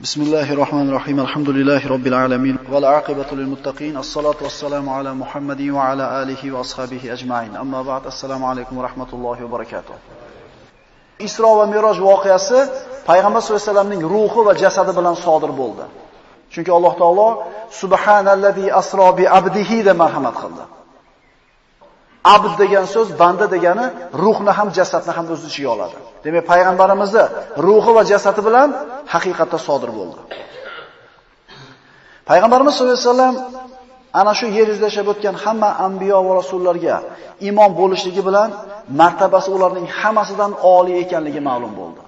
بسم الله الرحمن الرحيم الحمد لله رب العالمين والعاقبة للمتقين الصلاة والسلام على محمد وعلى آله وأصحابه أجمعين أما بعد السلام عليكم ورحمة الله وبركاته Isro va Miroj voqeasi payg'ambar sollallohu alayhi vasallamning ruhi va jasadi bilan sodir bo'ldi. Chunki Alloh taolo subhanallazi asro bi abdihi deb marhamat qildi. Abd degan so'z banda degani ruhni ham jasadni ham o'z ichiga oladi. Demak, payg'ambarimizni ruhi va jasadi bilan haqiqatda sodir bo'ldi. Payg'ambarimiz sollallohu alayhi vasallam ana shu yer yuzida yashab o'tgan hamma anbiyo va rasullarga imom bo'lishligi bilan martabasi ularning hammasidan oliy ekanligi ma'lum bo'ldi.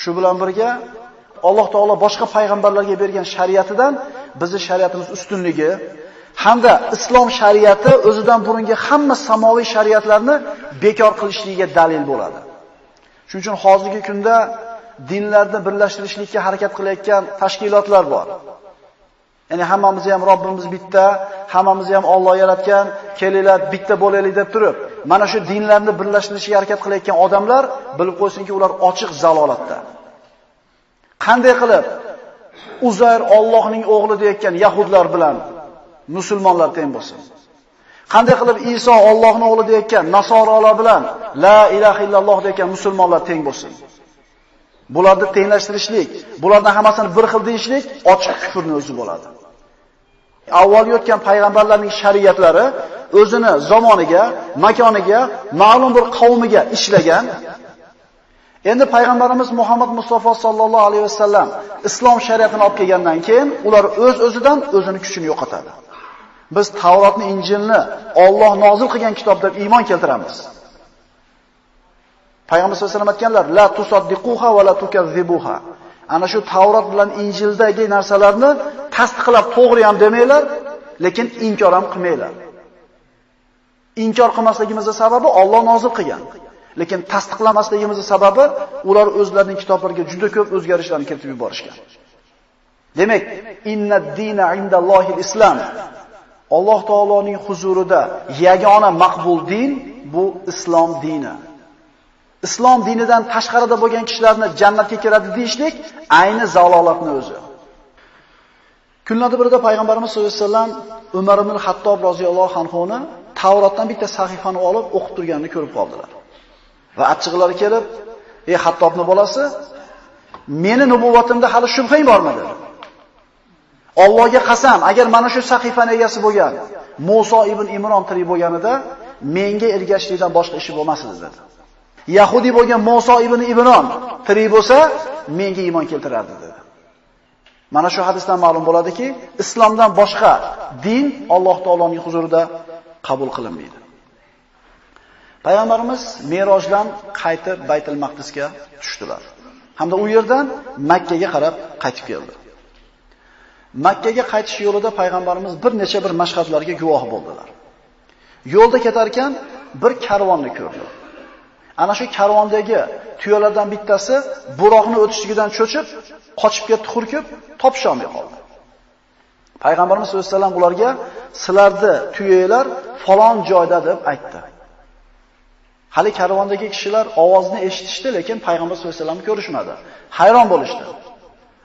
Shu bilan birga Alloh taolo boshqa payg'ambarlarga bergan shariatidan bizning shariatimiz ustunligi hamda islom shariati o'zidan burungi hamma samoviy shariatlarni bekor qilishligiga dalil bo'ladi. Shuning uchun hozirgi kunda dinlarni birlashtirishlikka harakat qilayotgan tashkilotlar bor. Ya'ni hammamiz ham Robbimiz bitta, hammamizni ham Alloh yaratgan, kelinglar bitta bo'laylik deb turib, mana shu dinlarni birlashtirishga harakat qilayotgan odamlar bilib qo'ysinki, ular ochiq zalolatda. Qanday qilib Uzayr Allohning o'g'li deyotgan yahudlar bilan musulmonlar teng bo'lsin? Qanday qilib Iso Allohning o'g'li deyotgan nasorolar bilan la ilaha illalloh deyotgan musulmonlar teng bo'lsin? Bularni tenglashtirishlik, bularning hammasini bir xil deyishlik ochiq kufrning o'zi bo'ladi. Avval yotgan payg'ambarlarning shariatlari o'zini zamoniga, makoniga, ma'lum bir qavmiga ishlagan. Endi payg'ambarimiz Muhammad Mustafa sallallohu alayhi vasallam islom shariatini olib kelgandan keyin ular o'z-o'zidan o'zini kuchini yo'qotadi. Biz Tavrotni, Injilni Alloh nozil qilgan kitob deb iymon keltiramiz. Payg'ambar sollallohu alayhi vasallam aytganlar: "La tusaddiquha va la tukazzibuha." Ana shu Tavrot bilan Injildagi narsalarni tasdiqlab to'g'ri ham demanglar, lekin inkor ham qilmanglar. Inkor qilmasligimizning sababi Alloh nozil qilgan. Lekin tasdiqlamasligimizning sababi ular o'zlarining kitoblariga juda ko'p o'zgarishlarni kiritib yuborishgan. Demak, innad dina indallohil islom. Alloh taoloning huzurida yagona maqbul din bu islom dini. Islom dinidan tashqarida bo'lgan kishilarni jannatga kiradi deyishlik ayni zalolatni o'zi. Kunlarda birida payg'ambarimiz sollallohu alayhi vasallam Umar ibn Hattob roziyallohu anhuni Tavrotdan bitta sahifani olib o'qib turganini ko'rib qoldilar. Va achchiqlari kelib, "Ey Hattobning bolasi, meni nubuvatimda hali shubhang bormi?" dedi. Allohga qasam, agar mana shu sahifani egasi bo'lgan Musa ibn Imron tirik bo'lganida menga ergashlikdan boshqa ishi bo'lmas edi dedi. Yahudi bo'lgan Musa ibn Ibron tirik bo'lsa, menga iymon keltirardi dedi. Mana shu hadisdan ma'lum bo'ladiki, islomdan boshqa din Alloh taoloning huzurida qabul qilinmaydi. Payg'ambarimiz Merojdan qaytib Baytul Maqdisga tushdilar. Hamda u yerdan Makka ga qarab qaytib keldi. Makkaga qaytish yo'lida payg'ambarimiz bir necha bir mashhadlarga guvoh bo'ldilar. Yo'lda ketar ekan bir karvonni ko'rdi. Ana shu karvondagi tuyalardan bittasi buroqni o'tishligidan cho'chib, qochib ketdi hurkib, topisholmay qoldi. Payg'ambarimiz sollallohu alayhi vasallam ularga sizlarni tuyalar falon joyda deb aytdi. Hali karvondagi kishilar ovozni eshitishdi, lekin payg'ambar sollallohu alayhi vasallamni ko'rishmadi. Hayron bo'lishdi.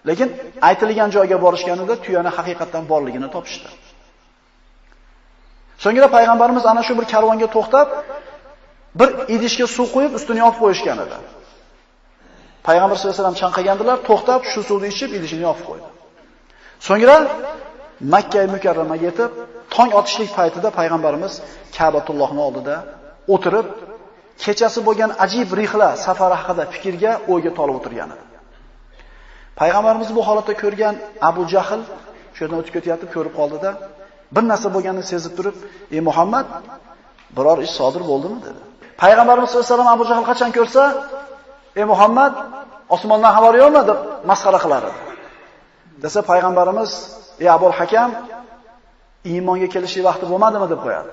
Lekin aytilgan joyga borishganida tuyani haqiqatan borligini topishdi. So'ngra payg'ambarimiz ana shu bir karvonga to'xtab, bir idishga suv qo'yib ustini yopib qo'yishgan edi. Payg'ambar sollallohu alayhi vasallam chanqagandilar, to'xtab shu suvni ichib idishini yopib qo'ydi. So'ngra Makka mukarramaga yetib, tong otishlik paytida payg'ambarimiz Ka'batullohning oldida o'tirib, kechasi bo'lgan ajib rihla safari haqida fikrga, o'yga tolib o'tirgan edi. Payg'ambarimiz bu holatda ko'rgan Abu Jahl shu yerdan o'tib ketyapti, ko'rib qoldida, bir narsa bo'lganini sezib turib, "Ey Muhammad, biror ish sodir bo'ldimi?" dedi. Payg'ambarimiz sollallohu alayhi vasallam Abu Jahl qachon ko'rsa, "Ey Muhammad, osmondan xabar yo'qmi?" deb masxara qilar edi. Desa payg'ambarimiz, "Ey Abu Hakam, iymonga kelishlik vaqti bo'lmadimi?" deb qo'yadi.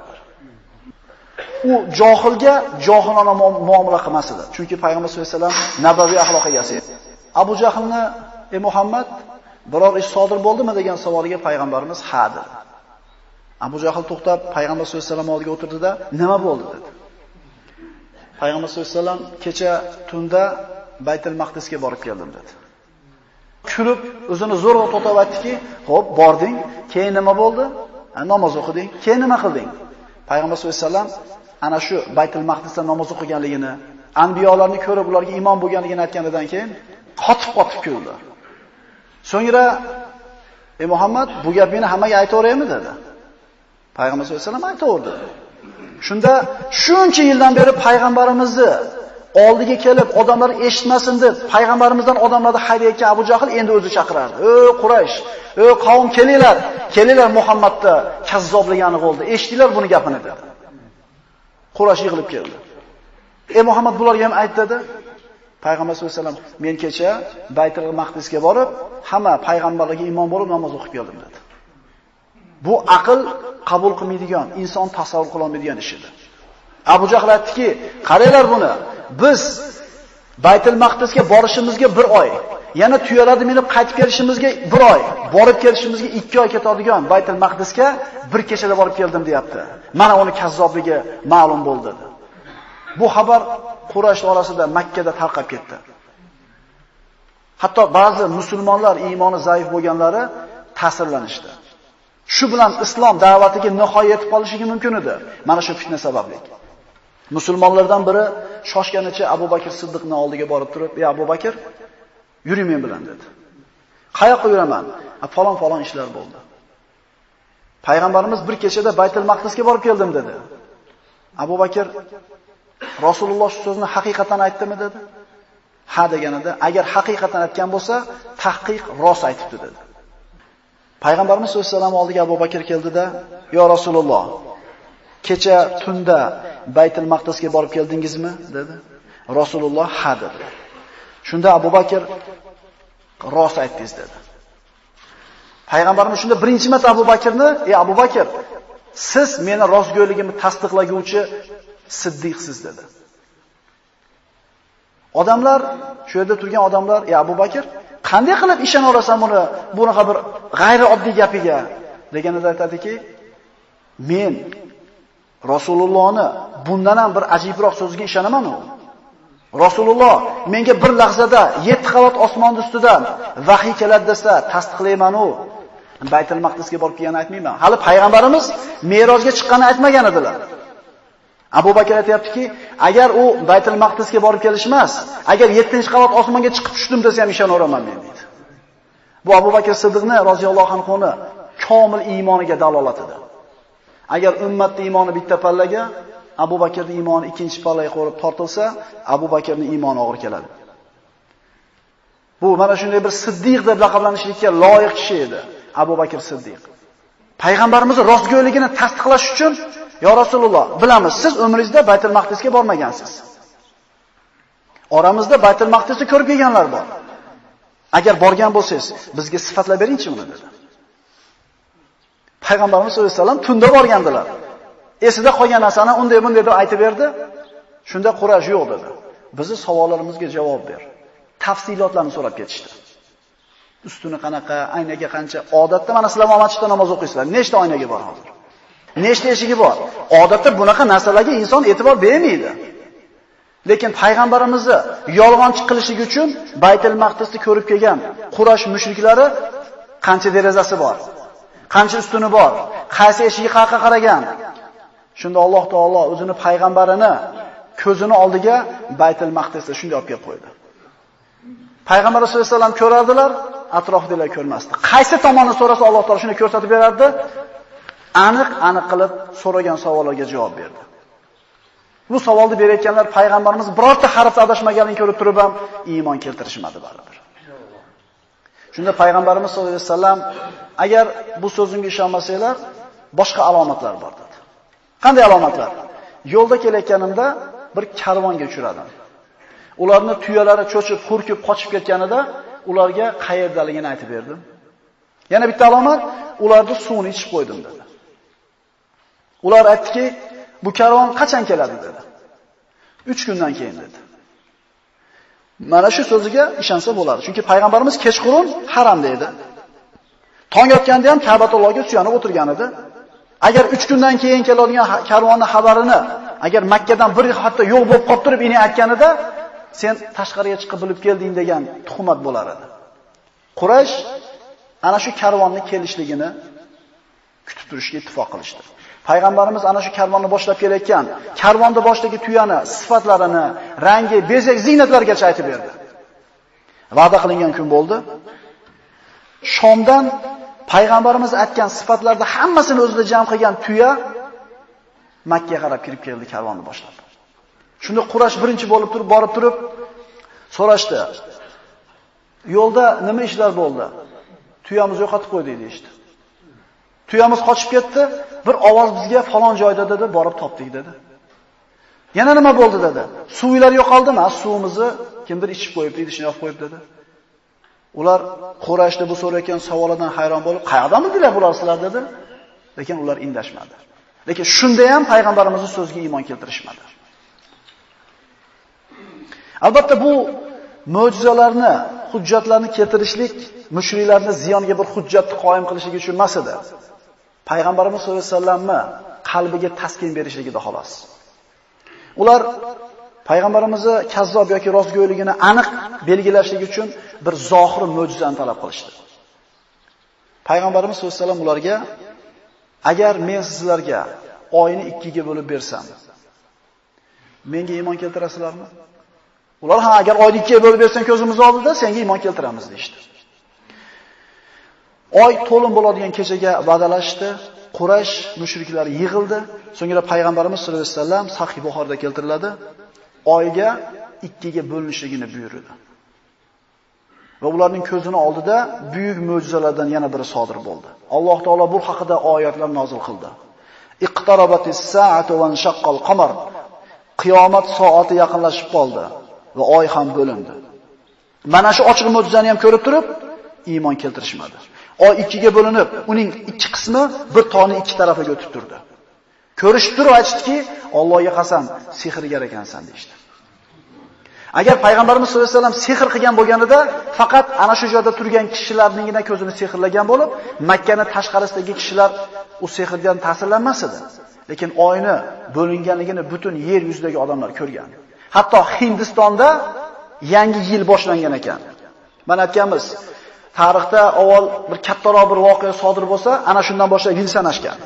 U johilga johilona muomala qilmas edi. Chunki payg'ambar sollallohu alayhi vasallam nabaviy axloq egasi edi. Abu Jahlni, "Ey Muhammad, biror ish sodir bo'ldimi?" degan savoliga payg'ambarimiz ha dedi. Abu Jahl to'xtab payg'ambar sollallohu alayhi vasallam oldiga o'tirdida, "Nima bo'ldi?" dedi. Payg'ambar sollallohu alayhi vasallam kecha tunda Baytul Maqdisga borib keldim dedi. kulib, o'zini zo'rg'a to'tib aytdiki, "Xo'p, bording, keyin nima bo'ldi? Namoz o'qiding, keyin nima qilding?" Payg'ambar sollallohu alayhi vasallam ana shu Baytul Maqdisda namoz o'qiganligini, anbiyolarni ko'rib ularga iymon bo'lganligini aytganidan keyin qotib-qotib kuldi. So'ngra "Ey Muhammad, bu gapingni hammaga aytaveraymi?" dedi. Payg'ambar sollallohu alayhi vasallam aytaverdi. Shunda shuncha yildan beri payg'ambarimizni oldiga kelib odamlar eshitmasin deb payg'ambarimizdan odamlarni haydayotgan Abu Jahl endi o'zi chaqirardi. "Ey Quraysh, ey qavm kelinglar, kelinglar Muhammadni kazzobligini bo'ldi. Eshitdinglar buni gapini" dedi. Quraysh yig'ilib keldi. "Ey Muhammad bularga ham ayt" dedi. Payg'ambar sollallohu alayhi vasallam men kecha Baytul Maqdisga borib, hamma payg'ambarlarga imom bo'lib namoz o'qib keldim dedi. Bu aql qabul qilmaydigan, inson tasavvur qila olmaydigan ish edi. Abu Jahl aytdiki, qaranglar buni. Biz Baytul Maqdisga borishimizga bir oy, yana tuyalarni minib qaytib kelishimizga bir oy, borib kelishimizga 2 oy ketadigan Baytul Maqdisga bir kechada borib keldim deyapti. Mana uni kazzobligi ma'lum bo'ldi dedi. Bu xabar Quraysh orasida Makka da tarqab ketdi. Hatto ba'zi musulmonlar iymoni zaif bo'lganlari ta'sirlanishdi. Shu bilan islom da'vatiga nihoya yetib qolishiga mumkin edi. Mana shu fitna sababli. Musulmonlardan biri shoshganicha Abu Bakr Siddiqning oldiga borib turib, "Ey Abu Bakr, yuring men bilan" dedi. "Qayoqqa yuraman?" "Falon falon ishlar bo'ldi." Payg'ambarimiz bir kechada Baytul Maqdisga borib keldim dedi. Abu Bakr Rasululloh shu so'zni haqiqatan aytdimi dedi. Ha deganida, agar haqiqatan aytgan bo'lsa, tahqiq rost aytibdi dedi. Payg'ambarimiz sollallohu alayhi vasallam oldiga Abu Bakr keldida, "Yo Rasululloh, kecha tunda Baytul Maqdisga borib keldingizmi?" dedi. Rasululloh ha dedi. Shunda Abu Bakr rost aytdingiz dedi. Payg'ambarimiz shunda birinchi marta Abu Bakrni, "Ey Abu Bakr, siz meni rostgo'yligimni tasdiqlaguvchi siddiqsiz" dedi. Odamlar, shu yerda turgan odamlar, "Ey Abu Bakr, qanday qilib ishona olasan buni, bunaqa bir g'ayri oddiy gapiga?" deganida aytadiki, "Men Rasulullohni bundan ham bir ajibroq so'ziga ishonaman u. Rasululloh menga bir lahzada 7 qavat osmon ustidan vahiy keladi desa, tasdiqlayman u. Baytul Maqdisga borib kelganini aytmayman. Hali payg'ambarimiz Merojga chiqqanini aytmagan edilar. Abu Bakr aytayaptiki, agar u Baytul Maqdisga borib kelish emas, agar 7-qavat osmonga chiqib tushdim desa ham ishonaveraman men deydi. Bu Abu Bakr Siddiqni roziyallohu anhuni komil iymoniga dalolat edi. Agar ummatning iymoni bitta pallaga, Abu Bakrning iymoni ikkinchi pallaga qo'rib tortilsa, Abu Bakrning iymoni og'ir keladi. Bu mana shunday bir siddiq deb laqablanishlikka loyiq kishi edi, Abu Bakr Siddiq. Payg'ambarimizning rostgo'yligini tasdiqlash uchun, "Yo Rasululloh, bilamiz, siz umringizda Baytul Maqdisga bormagansiz. Oramizda Baytul Maqdisni ko'rib kelganlar bor. Agar borgan bo'lsangiz, bizga sifatlab beringchi uni" dedi. Payg'ambarimiz sollallohu alayhi vasallam tunda borgandilar. Esida qolgan narsani unday bunday deb aytib berdi. Shunda quraj yo'q dedi. Bizi savollarimizga javob ber. Tafsilotlarni so'rab ketishdi. Ustuni qanaqa, aynaga qancha? Odatda mana sizlar masjidda namoz o'qiysizlar. Nechta oynaga bor hozir? Nechta eshigi bor? Odatda bunaqa narsalarga inson e'tibor bermaydi. Lekin payg'ambarimizni yolg'onchi qilishligi uchun Baytul Maqdisni ko'rib kelgan Quraysh mushriklari qancha derazasi bor? Qancha ustuni bor? Qaysi eshigi qayerga qaragan? Shunda Alloh taolo o'zini payg'ambarini ko'zini oldiga Baytul Maqdisni shunday olib kelib qo'ydi. Payg'ambar sollallohu alayhi vasallam ko'rardilar, atrofdagilar ko'rmasdi. Qaysi tomonni so'rasa Alloh taolo shuni ko'rsatib berardi. Aniq aniq qilib so'ragan savollarga javob berdi. Bu savolni berayotganlar payg'ambarimiz birorta harfda adashmaganini ko'rib turib ham iymon keltirishmadi baribir. Shunda payg'ambarimiz sollallohu alayhi vasallam agar bu so'zimga ishonmasanglar, boshqa alomatlar bor dedi. Qanday alomatlar? Yo'lda kelayotganimda bir karvonga uchradim. Ularni tuyalari cho'chib, hurkib, qochib ketganida ularga qayerdaligini aytib berdim. Yana bitta alomat, ularni suvni ichib qo'ydim dedi. Ular aytdiki, bu karvon qachon keladi dedi. 3 kundan keyin dedi. Mana shu so'ziga ishonsa bo'ladi. Chunki payg'ambarimiz kechqurun haramda edi. Tong otganda ham Ka'batullohga suyanib o'tirgan edi. Agar 3 kundan keyin keladigan karvonning xabarini agar Makkadan bir hatto yo'q bo'lib qolib turib ini aytganida sen tashqariga chiqib bilib kelding degan tuhmat bo'lar edi. Quraysh ana shu karvonning kelishligini kutib turishga ittifoq qilishdi. Payg'ambarimiz ana shu karvonni boshlab kelayotgan, karvonni boshdagi tuyani, sifatlarini, rangi, bezak, ziynatlargacha aytib berdi. Va'da qilingan kun bo'ldi. Shomdan payg'ambarimiz aytgan sifatlarda hammasini o'zida jam qilgan tuya Makka qarab kirib keldi karvonni boshlab. Shunda Qurash birinchi bo'lib turib, borib turib so'rashdi. Yo'lda nima ishlar bo'ldi? Tuyamizni yo'qotib qo'ydik deydi. Tuyamiz qochib ketdi, bir ovoz bizga falon joyda dedi, borib topdik dedi. Yana nima bo'ldi dedi. Suvlar yo'qoldimi? Suvimizni kimdir ichib qo'yibdi, idishini yopib qo'yib dedi. Ular Qurayshda bu so'rayotgan savolidan hayron bo'lib, "Qayerdan bildilar bular sizlar?" dedi. Lekin ular indashmadi. Lekin shunda ham payg'ambarimizning so'ziga iymon keltirishmadi. Albatta bu mo'jizalarni, hujjatlarni keltirishlik mushriklarni ziyonga bir hujjatni qoyim qilishligi uchun emas edi. Payg'ambarimiz sollallohu alayhi vasallamni qalbiga taskin berishligida xolos. Ular payg'ambarimizni kazzob yoki rostgo'yligini aniq belgilashlik uchun bir zohir mo'jizani talab qilishdi. Payg'ambarimiz sollallohu alayhi vasallam ularga agar men sizlarga oyni ikkiga bo'lib bersam, menga iymon keltirasizlarmi? Ular ha agar oyni ikkiga bo'lib bersang ko'zimiz oldida senga iymon keltiramiz deydi. Oy to'lin bo'ladigan kechaga va'dalashdi. Quraysh mushriklari yig'ildi. So'ngra payg'ambarimiz sollallohu alayhi vasallam Sahih Buxorida keltiriladi. Oyga ikkiga bo'linishligini buyurdi. Va ularning ko'zini oldida buyuk mo'jizalardan yana biri sodir bo'ldi. Alloh taolo bu haqida oyatlar nozil qildi. Iqtarabatis sa'atu va shaqqal qamar. Qiyomat soati yaqinlashib qoldi va oy ham bo'lindi. Mana shu ochiq mo'jizani ham ko'rib turib, iymon keltirishmadi. Oy ikkiga bo'linib, uning ikki qismi bir toni ikki tarafiga o'tib turdi. Ko'rishib turib aytishdiki, Allohga qasam, sehrgar ekansan deydi. Agar payg'ambarimiz sollallohu alayhi vasallam sehr qilgan bo'lganida, faqat ana shu joyda turgan kishilarningina ko'zini sehrlagan bo'lib, Makkani tashqarisidagi kishilar u sehrdan ta'sirlanmas edi. Lekin oyni bo'linganligini butun yer yuzidagi odamlar ko'rgan. Hatto Hindistonda yangi yil boshlangan ekan. Mana aytganmiz, tarixda avval bir kattaroq bir voqea sodir bo'lsa, ana shundan boshlab yil sanashgan.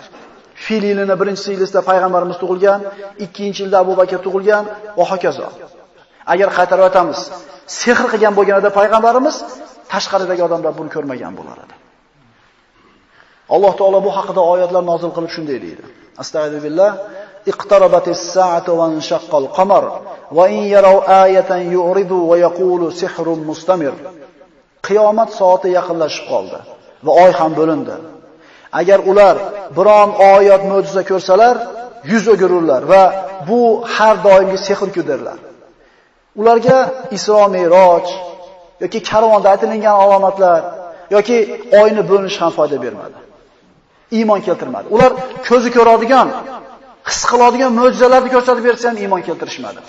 Fil yilini birinchi yilida payg'ambarimiz tug'ilgan, 2-yilda Abu Bakr tug'ilgan va hokazo. Agar qaytarib o'tamiz, sehr qilgan bo'lganida payg'ambarimiz tashqaridagi odamlar buni ko'rmagan bo'lar edi. Alloh taolo bu haqida oyatlar nozil qilib shunday deydi. Astagfirullah. Iqtarabatis sa'atu wa inshaqqal qamar va in yaraw ayatan yu'ridu va yaqulu sihrun mustamir. Qiyomat soati yaqinlashib qoldi va oy ham bo'lindi. Agar ular biron oyat mo'jiza ko'rsalar, yuz o'girurlar va bu har doimgi sehr kudirlar. Ularga Isro Mi'roj yoki karvonda aytilgan alomatlar yoki oyni bo'linish ham foyda bermadi. Iymon keltirmadi. Ular ko'zi ko'radigan, his qiladigan mo'jizalarni ko'rsatib bersa ham iymon keltirishmadi.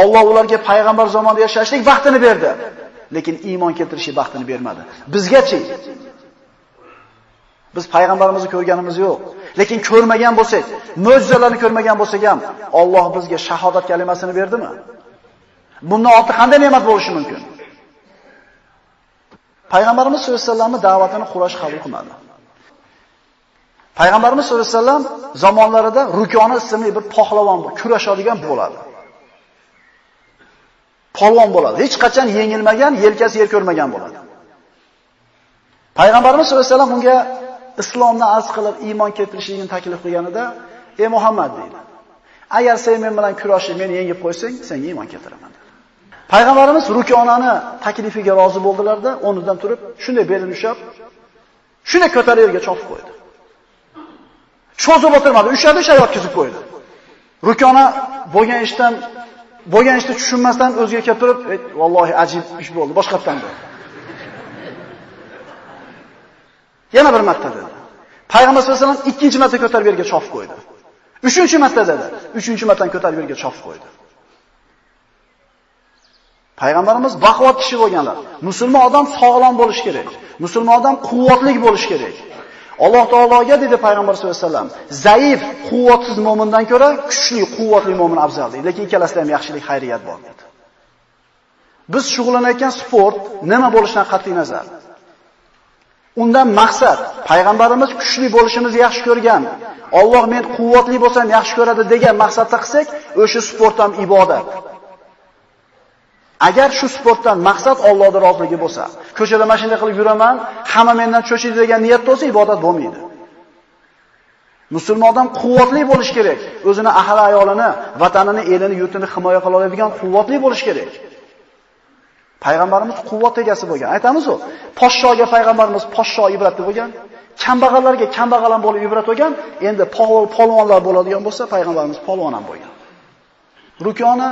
Alloh ularga payg'ambar zamonida yashashlik vaqtini berdi, lekin iymon keltirishi baxtini bermadi. Bizgachi Biz payg'ambarimizni ko'rganimiz yo'q. Lekin ko'rmagan bo'lsak, mo'jizalarni ko'rmagan bo'lsak ham Alloh bizga shahodat kalimasini berdimi? Bundan ortiq qanday ne'mat bo'lishi mumkin? Payg'ambarimiz sollallohu alayhi vasallamning da'vatini Quraysh qabul qilmadi. Payg'ambarimiz sollallohu alayhi vasallam zamonlarida Rukona ismli bir pahlavon bor, kurashadigan bo'ladi. Polvon bo'ladi. Hech qachon yengilmagan, yelkasi yer ko'rmagan bo'ladi. Payg'ambarimiz sollallohu alayhi vasallam unga islomni arz qilib iymon keltirishligini taklif qilganida, "Ey Muhammad" deydi. "Agar sen men bilan kurashib meni yengib qo'ysang, senga iymon keltiraman." Payg'ambarimiz Rukonani taklifiga rozi bo'ldilarda, o'rnidan turib, shunday belini ushab, shunday ko'tarib yerga chopib qo'ydi. Cho'zib o'tirmadi, ushadi, shayot kizib qo'ydi. Rukona bo'lgan ishdan bo'lgan ishni tushunmasdan o'ziga kelib turib, "Vallohi ajib ish bo'ldi, boshqatdan" bo'ldi." Yana bir marta dedi. Payg'ambar sollallohu alayhi vasallam ikkinchi marta ko'tarib yerga chopib qo'ydi. Uchinchi marta dedi. Uchinchi marta ko'tarib yerga chopib qo'ydi. Payg'ambarimiz baquvvat kishi bo'lganlar. Musulmon odam sog'lom bo'lishi kerak. Musulmon odam quvvatli bo'lishi kerak. Alloh taologa dedi payg'ambar sollallohu alayhi vasallam, zaif, quvvatsiz mo'mindan ko'ra kuchli, quvvatli mo'min afzal dedi. Lekin ikkalasida ham yaxshilik, xayriyat bor dedi. Biz shug'ullanayotgan sport nima bo'lishidan qat'iy nazar Undan maqsad payg'ambarimiz kuchli bo'lishimizni yaxshi ko'rgan, Alloh men quvvatli bo'lsam yaxshi ko'radi degan maqsadda qilsak, o'sha sport ham ibodat. Agar shu sportdan maqsad Allohning roziligi bo'lsa, ko'chada mashina qilib yuraman, hamma mendan cho'chiydi degan niyat bo'lsa, ibodat bo'lmaydi. Musulmon odam quvvatli bo'lish kerak. O'zini ahli ayolini, vatanini, elini, yurtini himoya qila oladigan quvvatli bo'lish kerak. Payg'ambarimiz quvvat egasi bo'lgan. Aytamiz-ku, poshshoga payg'ambarimiz poshsho ibratli bo'lgan. Kambag'allarga kambag'al ham bo'lib ibrat bo'lgan. Endi polvonlar bo'ladigan bo'lsa, payg'ambarimiz polvon ham bo'lgan. Rukoni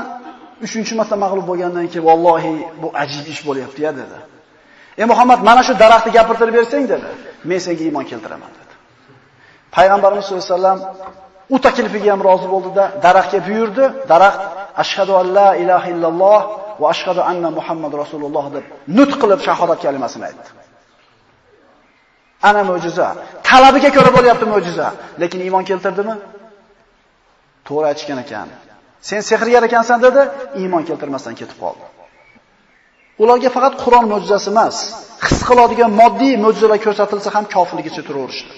3-marta mag'lub bo'lgandan keyin vallohi bu ajib ish bo'lyapti-ya dedi. Ey Muhammad, mana shu daraxtni gapirtirib bersang dedi, men senga iymon keltiraman dedi. Payg'ambarimiz sollallohu alayhi vasallam u taklifiga ham rozi bo'ldida, daraxtga buyurdi. Daraxt ashhadu an la ilaha illalloh va ashhadu anna Muhammad rasululloh deb nutq qilib shahodat kalimasini aytdi. Ana mo'jiza. Talabiga ko'ra bo'lyapti mo'jiza, lekin iymon keltirdimi? To'g'ri aytgan ekan. Sen sehrgar ekansan dedi, iymon keltirmasdan ketib qoldi. Ularga faqat Qur'on mo'jizasi emas, his qiladigan moddiy mo'jizalar ko'rsatilsa ham kofirligicha turaverishdi.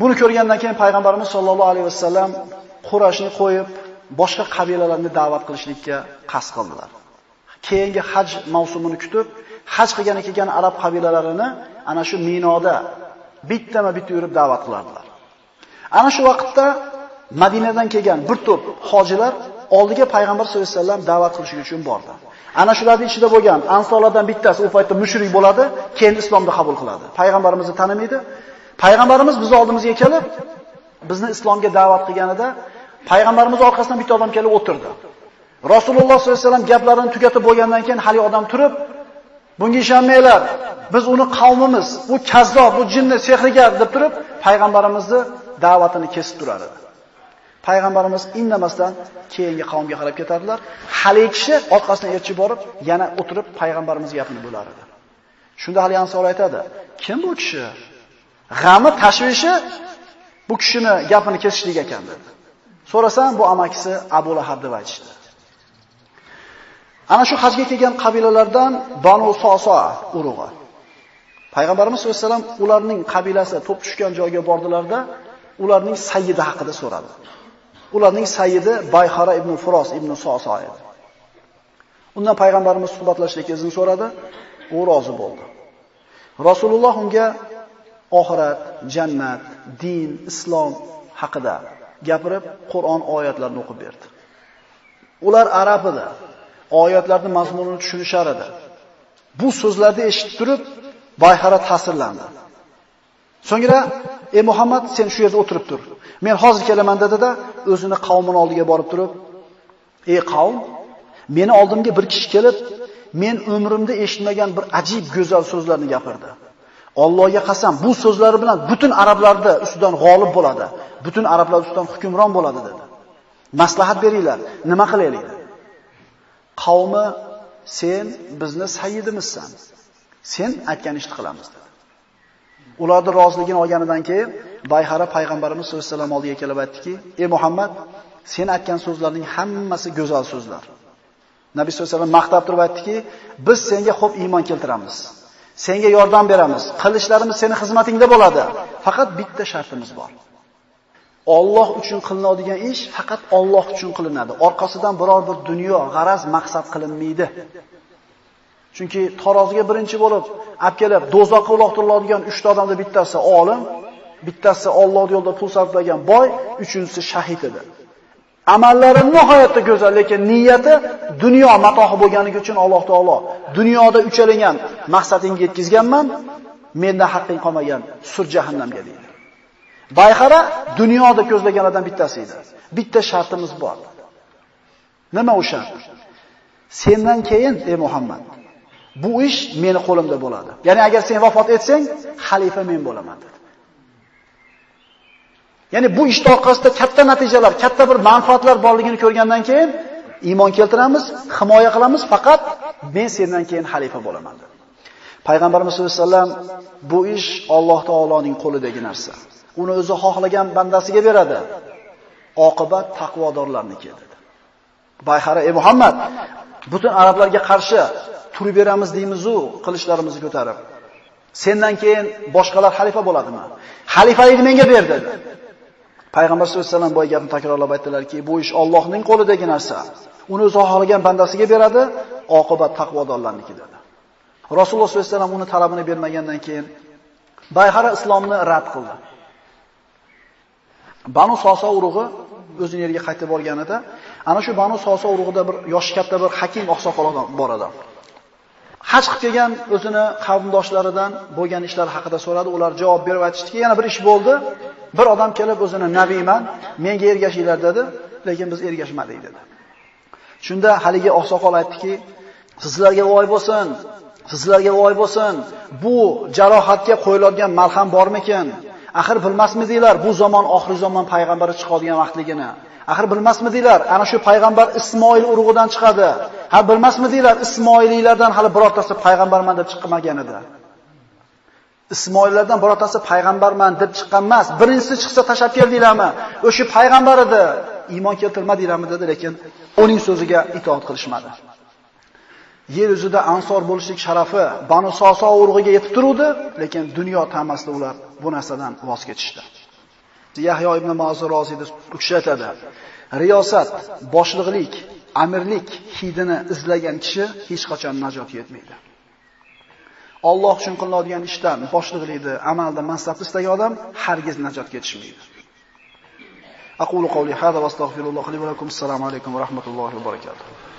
Buni ko'rgandan keyin payg'ambarimiz sollallohu alayhi vasallam Qurashni qo'yib, boshqa qabilalarni da'vat qilishlikka qasd qildilar. Keyingi haj mavsumini kutib, haj qilgani kelgan arab qabilalarini ana shu Minoda bittama-bitta yurib da'vat qilardilar. Ana shu vaqtda Madinadan kelgan bir to'p hojilar oldiga payg'ambar sollallohu alayhi vasallam da'vat qilish uchun bordi. Ana shularning ichida bo'lgan ansorlardan bittasi u paytda mushrik bo'ladi, keyin islomni qabul qiladi. Payg'ambarimizni tanimaydi. Payg'ambarimiz biz oldimizga kelib, bizni islomga da'vat qilganida payg'ambarimiz orqasidan bitta odam kelib o'tirdi. Rasululloh sollallohu alayhi vasallam gaplarini tugatib bo'lgandan keyin hali odam turib, bunga ishonmanglar, biz uni qavmimiz, bu kazzob, bu jinni, sehrgar deb turib, payg'ambarimizni da'vatini kesib turar edi. Payg'ambarimiz indamasdan keyingi qavmga qarab ketardilar. Hali kishi orqasidan erchib borib, yana o'tirib payg'ambarimiz gapini bo'lar edi. Shunda hali ansor aytadi: "Kim bu kishi? G'ami, tashvishi bu kishini gapini kesishlik ekan" dedi. So'rasam, bu amakisi Abu Lahab deb aytishdi. Ana shu hajga kelgan qabilalardan Banu Soso urug'i. Payg'ambarimiz sollallohu alayhi vasallam ularning qabilasi to'p tushgan joyga bordilarda, ularning sayyidi haqida so'radi. Ularning sayyidi Bayhara ibn Furos ibn Soso edi. Undan payg'ambarimiz suhbatlashishga izn so'radi, u rozi bo'ldi. Rasululloh unga oxirat, jannat, din, islom haqida gapirib, Qur'on oyatlarini o'qib berdi. Ular arab edi. Oyatlarning mazmunini tushunishar edi. Bu so'zlarni eshitib turib, Bayhara ta'sirlandi. So'ngra, "Ey Muhammad, sen shu yerda o'tirib tur. Men hozir kelaman" dedi-da, o'zini qavmini oldiga borib turib, "Ey qavm, meni oldimga bir kishi kelib, men umrimda eshitmagan bir ajib go'zal so'zlarni gapirdi. Allohga qasam, bu so'zlari bilan butun arablarda ustidan g'olib bo'ladi. Butun arablar ustidan hukmron bo'ladi" dedi. Maslahat beringlar, nima qilaylik? Qavmi sen bizni sayyidimizsan. Sen aytgan ishni qilamiz dedi. Ularni roziligini olganidan keyin Bayhara payg'ambarimiz sollallohu alayhi vasallam oldiga kelib aytdiki: "Ey Muhammad, sen aytgan so'zlarning hammasi go'zal so'zlar." Nabiy sollallohu alayhi vasallam maqtab turib aytdiki: "Biz senga xo'p iymon keltiramiz. Senga yordam beramiz. Qilishlarimiz seni xizmatingda bo'ladi. Faqat bitta shartimiz bor. Alloh uchun qilinadigan ish faqat Alloh uchun qilinadi. Orqasidan biror bir dunyo, g'araz, maqsad qilinmaydi." Chunki taroziga birinchi bo'lib olib kelib dozoqqa uloqtiriladigan 3 ta odamda bittasi olim, bittasi Alloh yo'lida pul sarflagan boy, uchinchisi shahid edi. Amallari nihoyatda go'zal, lekin niyati dunyo matohi bo'lganligi uchun Alloh taolo dunyoda uchalingan maqsadingga yetkazganman, mendan haqqing qolmagan, sur jahannamga deydi. Bayxara dunyoda ko'zlaganlardan bittasi edi. Bitta shartimiz bor. Nima o'sha? Sendan keyin ey Muhammad Bu ish meni qo'limda bo'ladi. Ya'ni agar sen vafot etsang, xalifa men bo'laman dedi. Ya'ni bu ish orqasida katta natijalar, katta bir manfaatlar borligini ko'rgandan keyin iymon keltiramiz, himoya qilamiz, faqat men sendan keyin xalifa bo'laman dedi. Payg'ambarimiz sollallohu alayhi vasallam bu ish Alloh taoloning qo'lidagi narsa. Uni o'zi xohlagan bandasiga beradi. Oqibat taqvodorlarniki dedi. Bayhara ey Muhammad, butun arablarga qarshi turib beramiz deymiz-u, qilichlarimizni ko'tarib. Sendan keyin boshqalar xalifa bo'ladimi? Xalifalikni menga ber dedi. Payg'ambar sollallohu alayhi vasallam boy gapni takrorlab aytdilarki, bu ish Allohning qo'lidagi narsa. Uni o'zi xohlagan bandasiga beradi, oqibat taqvodorlarniki dedi. Rasululloh sollallohu alayhi vasallam uni talabini bermagandan keyin Bayhara islomni rad qildi. Banu Sosa urug'i o'zini yeriga qaytib borganida, ana shu Banu Sosa urug'ida bir yoshi katta bir hakim oqsoqol odam bor edi. Haj qilib kelgan o'zini qavmdoshlaridan bo'lgan ishlar haqida so'radi. Ular javob berib aytishdiki, yana bir ish bo'ldi. Bir odam kelib o'zini nabiyman, menga ergashinglar dedi, lekin biz ergashmadik dedi. Shunda haligi oqsoqol aytdiki, sizlarga voy bo'lsin, sizlarga voy bo'lsin. Bu jarohatga qo'yiladigan malham bormikin? Axir bilmasmidinglar, bu zamon oxir zamon payg'ambari chiqadigan vaqtligini? Axir bilmasmidinglar, ana shu payg'ambar Ismoil urug'idan chiqadi. Ha bilmasmidinglar, Ismoiliylardan hali birortasi payg'ambarman deb chiqmagan edi. Ismoillardan birortasi payg'ambarman deb chiqqan emas. Birinchisi chiqsa tashab keldinglarmi? O'sha payg'ambar edi. Iymon keltirmadinglarmi dedi, lekin uning so'ziga itoat qilishmadi. Yer yuzida ansor bo'lishlik sharafi Banu Soso urug'iga yetib turuvdi, lekin dunyo tamasida ular bu narsadan voz kechishdi. Yahyo ibn Ma'zur roziyda u kishi aytadi: Riyosat, boshliqlik, amirlik hidini izlagan kishi hech qachon najot yetmaydi. Alloh uchun qilinadigan ishdan, boshliqlikni, amalda mansabni istagan odam hargiz najot ketishmaydi. Aqulu qawli hada va astagfirulloh li va lakum. Assalomu alaykum va rahmatullohi va barakatuh.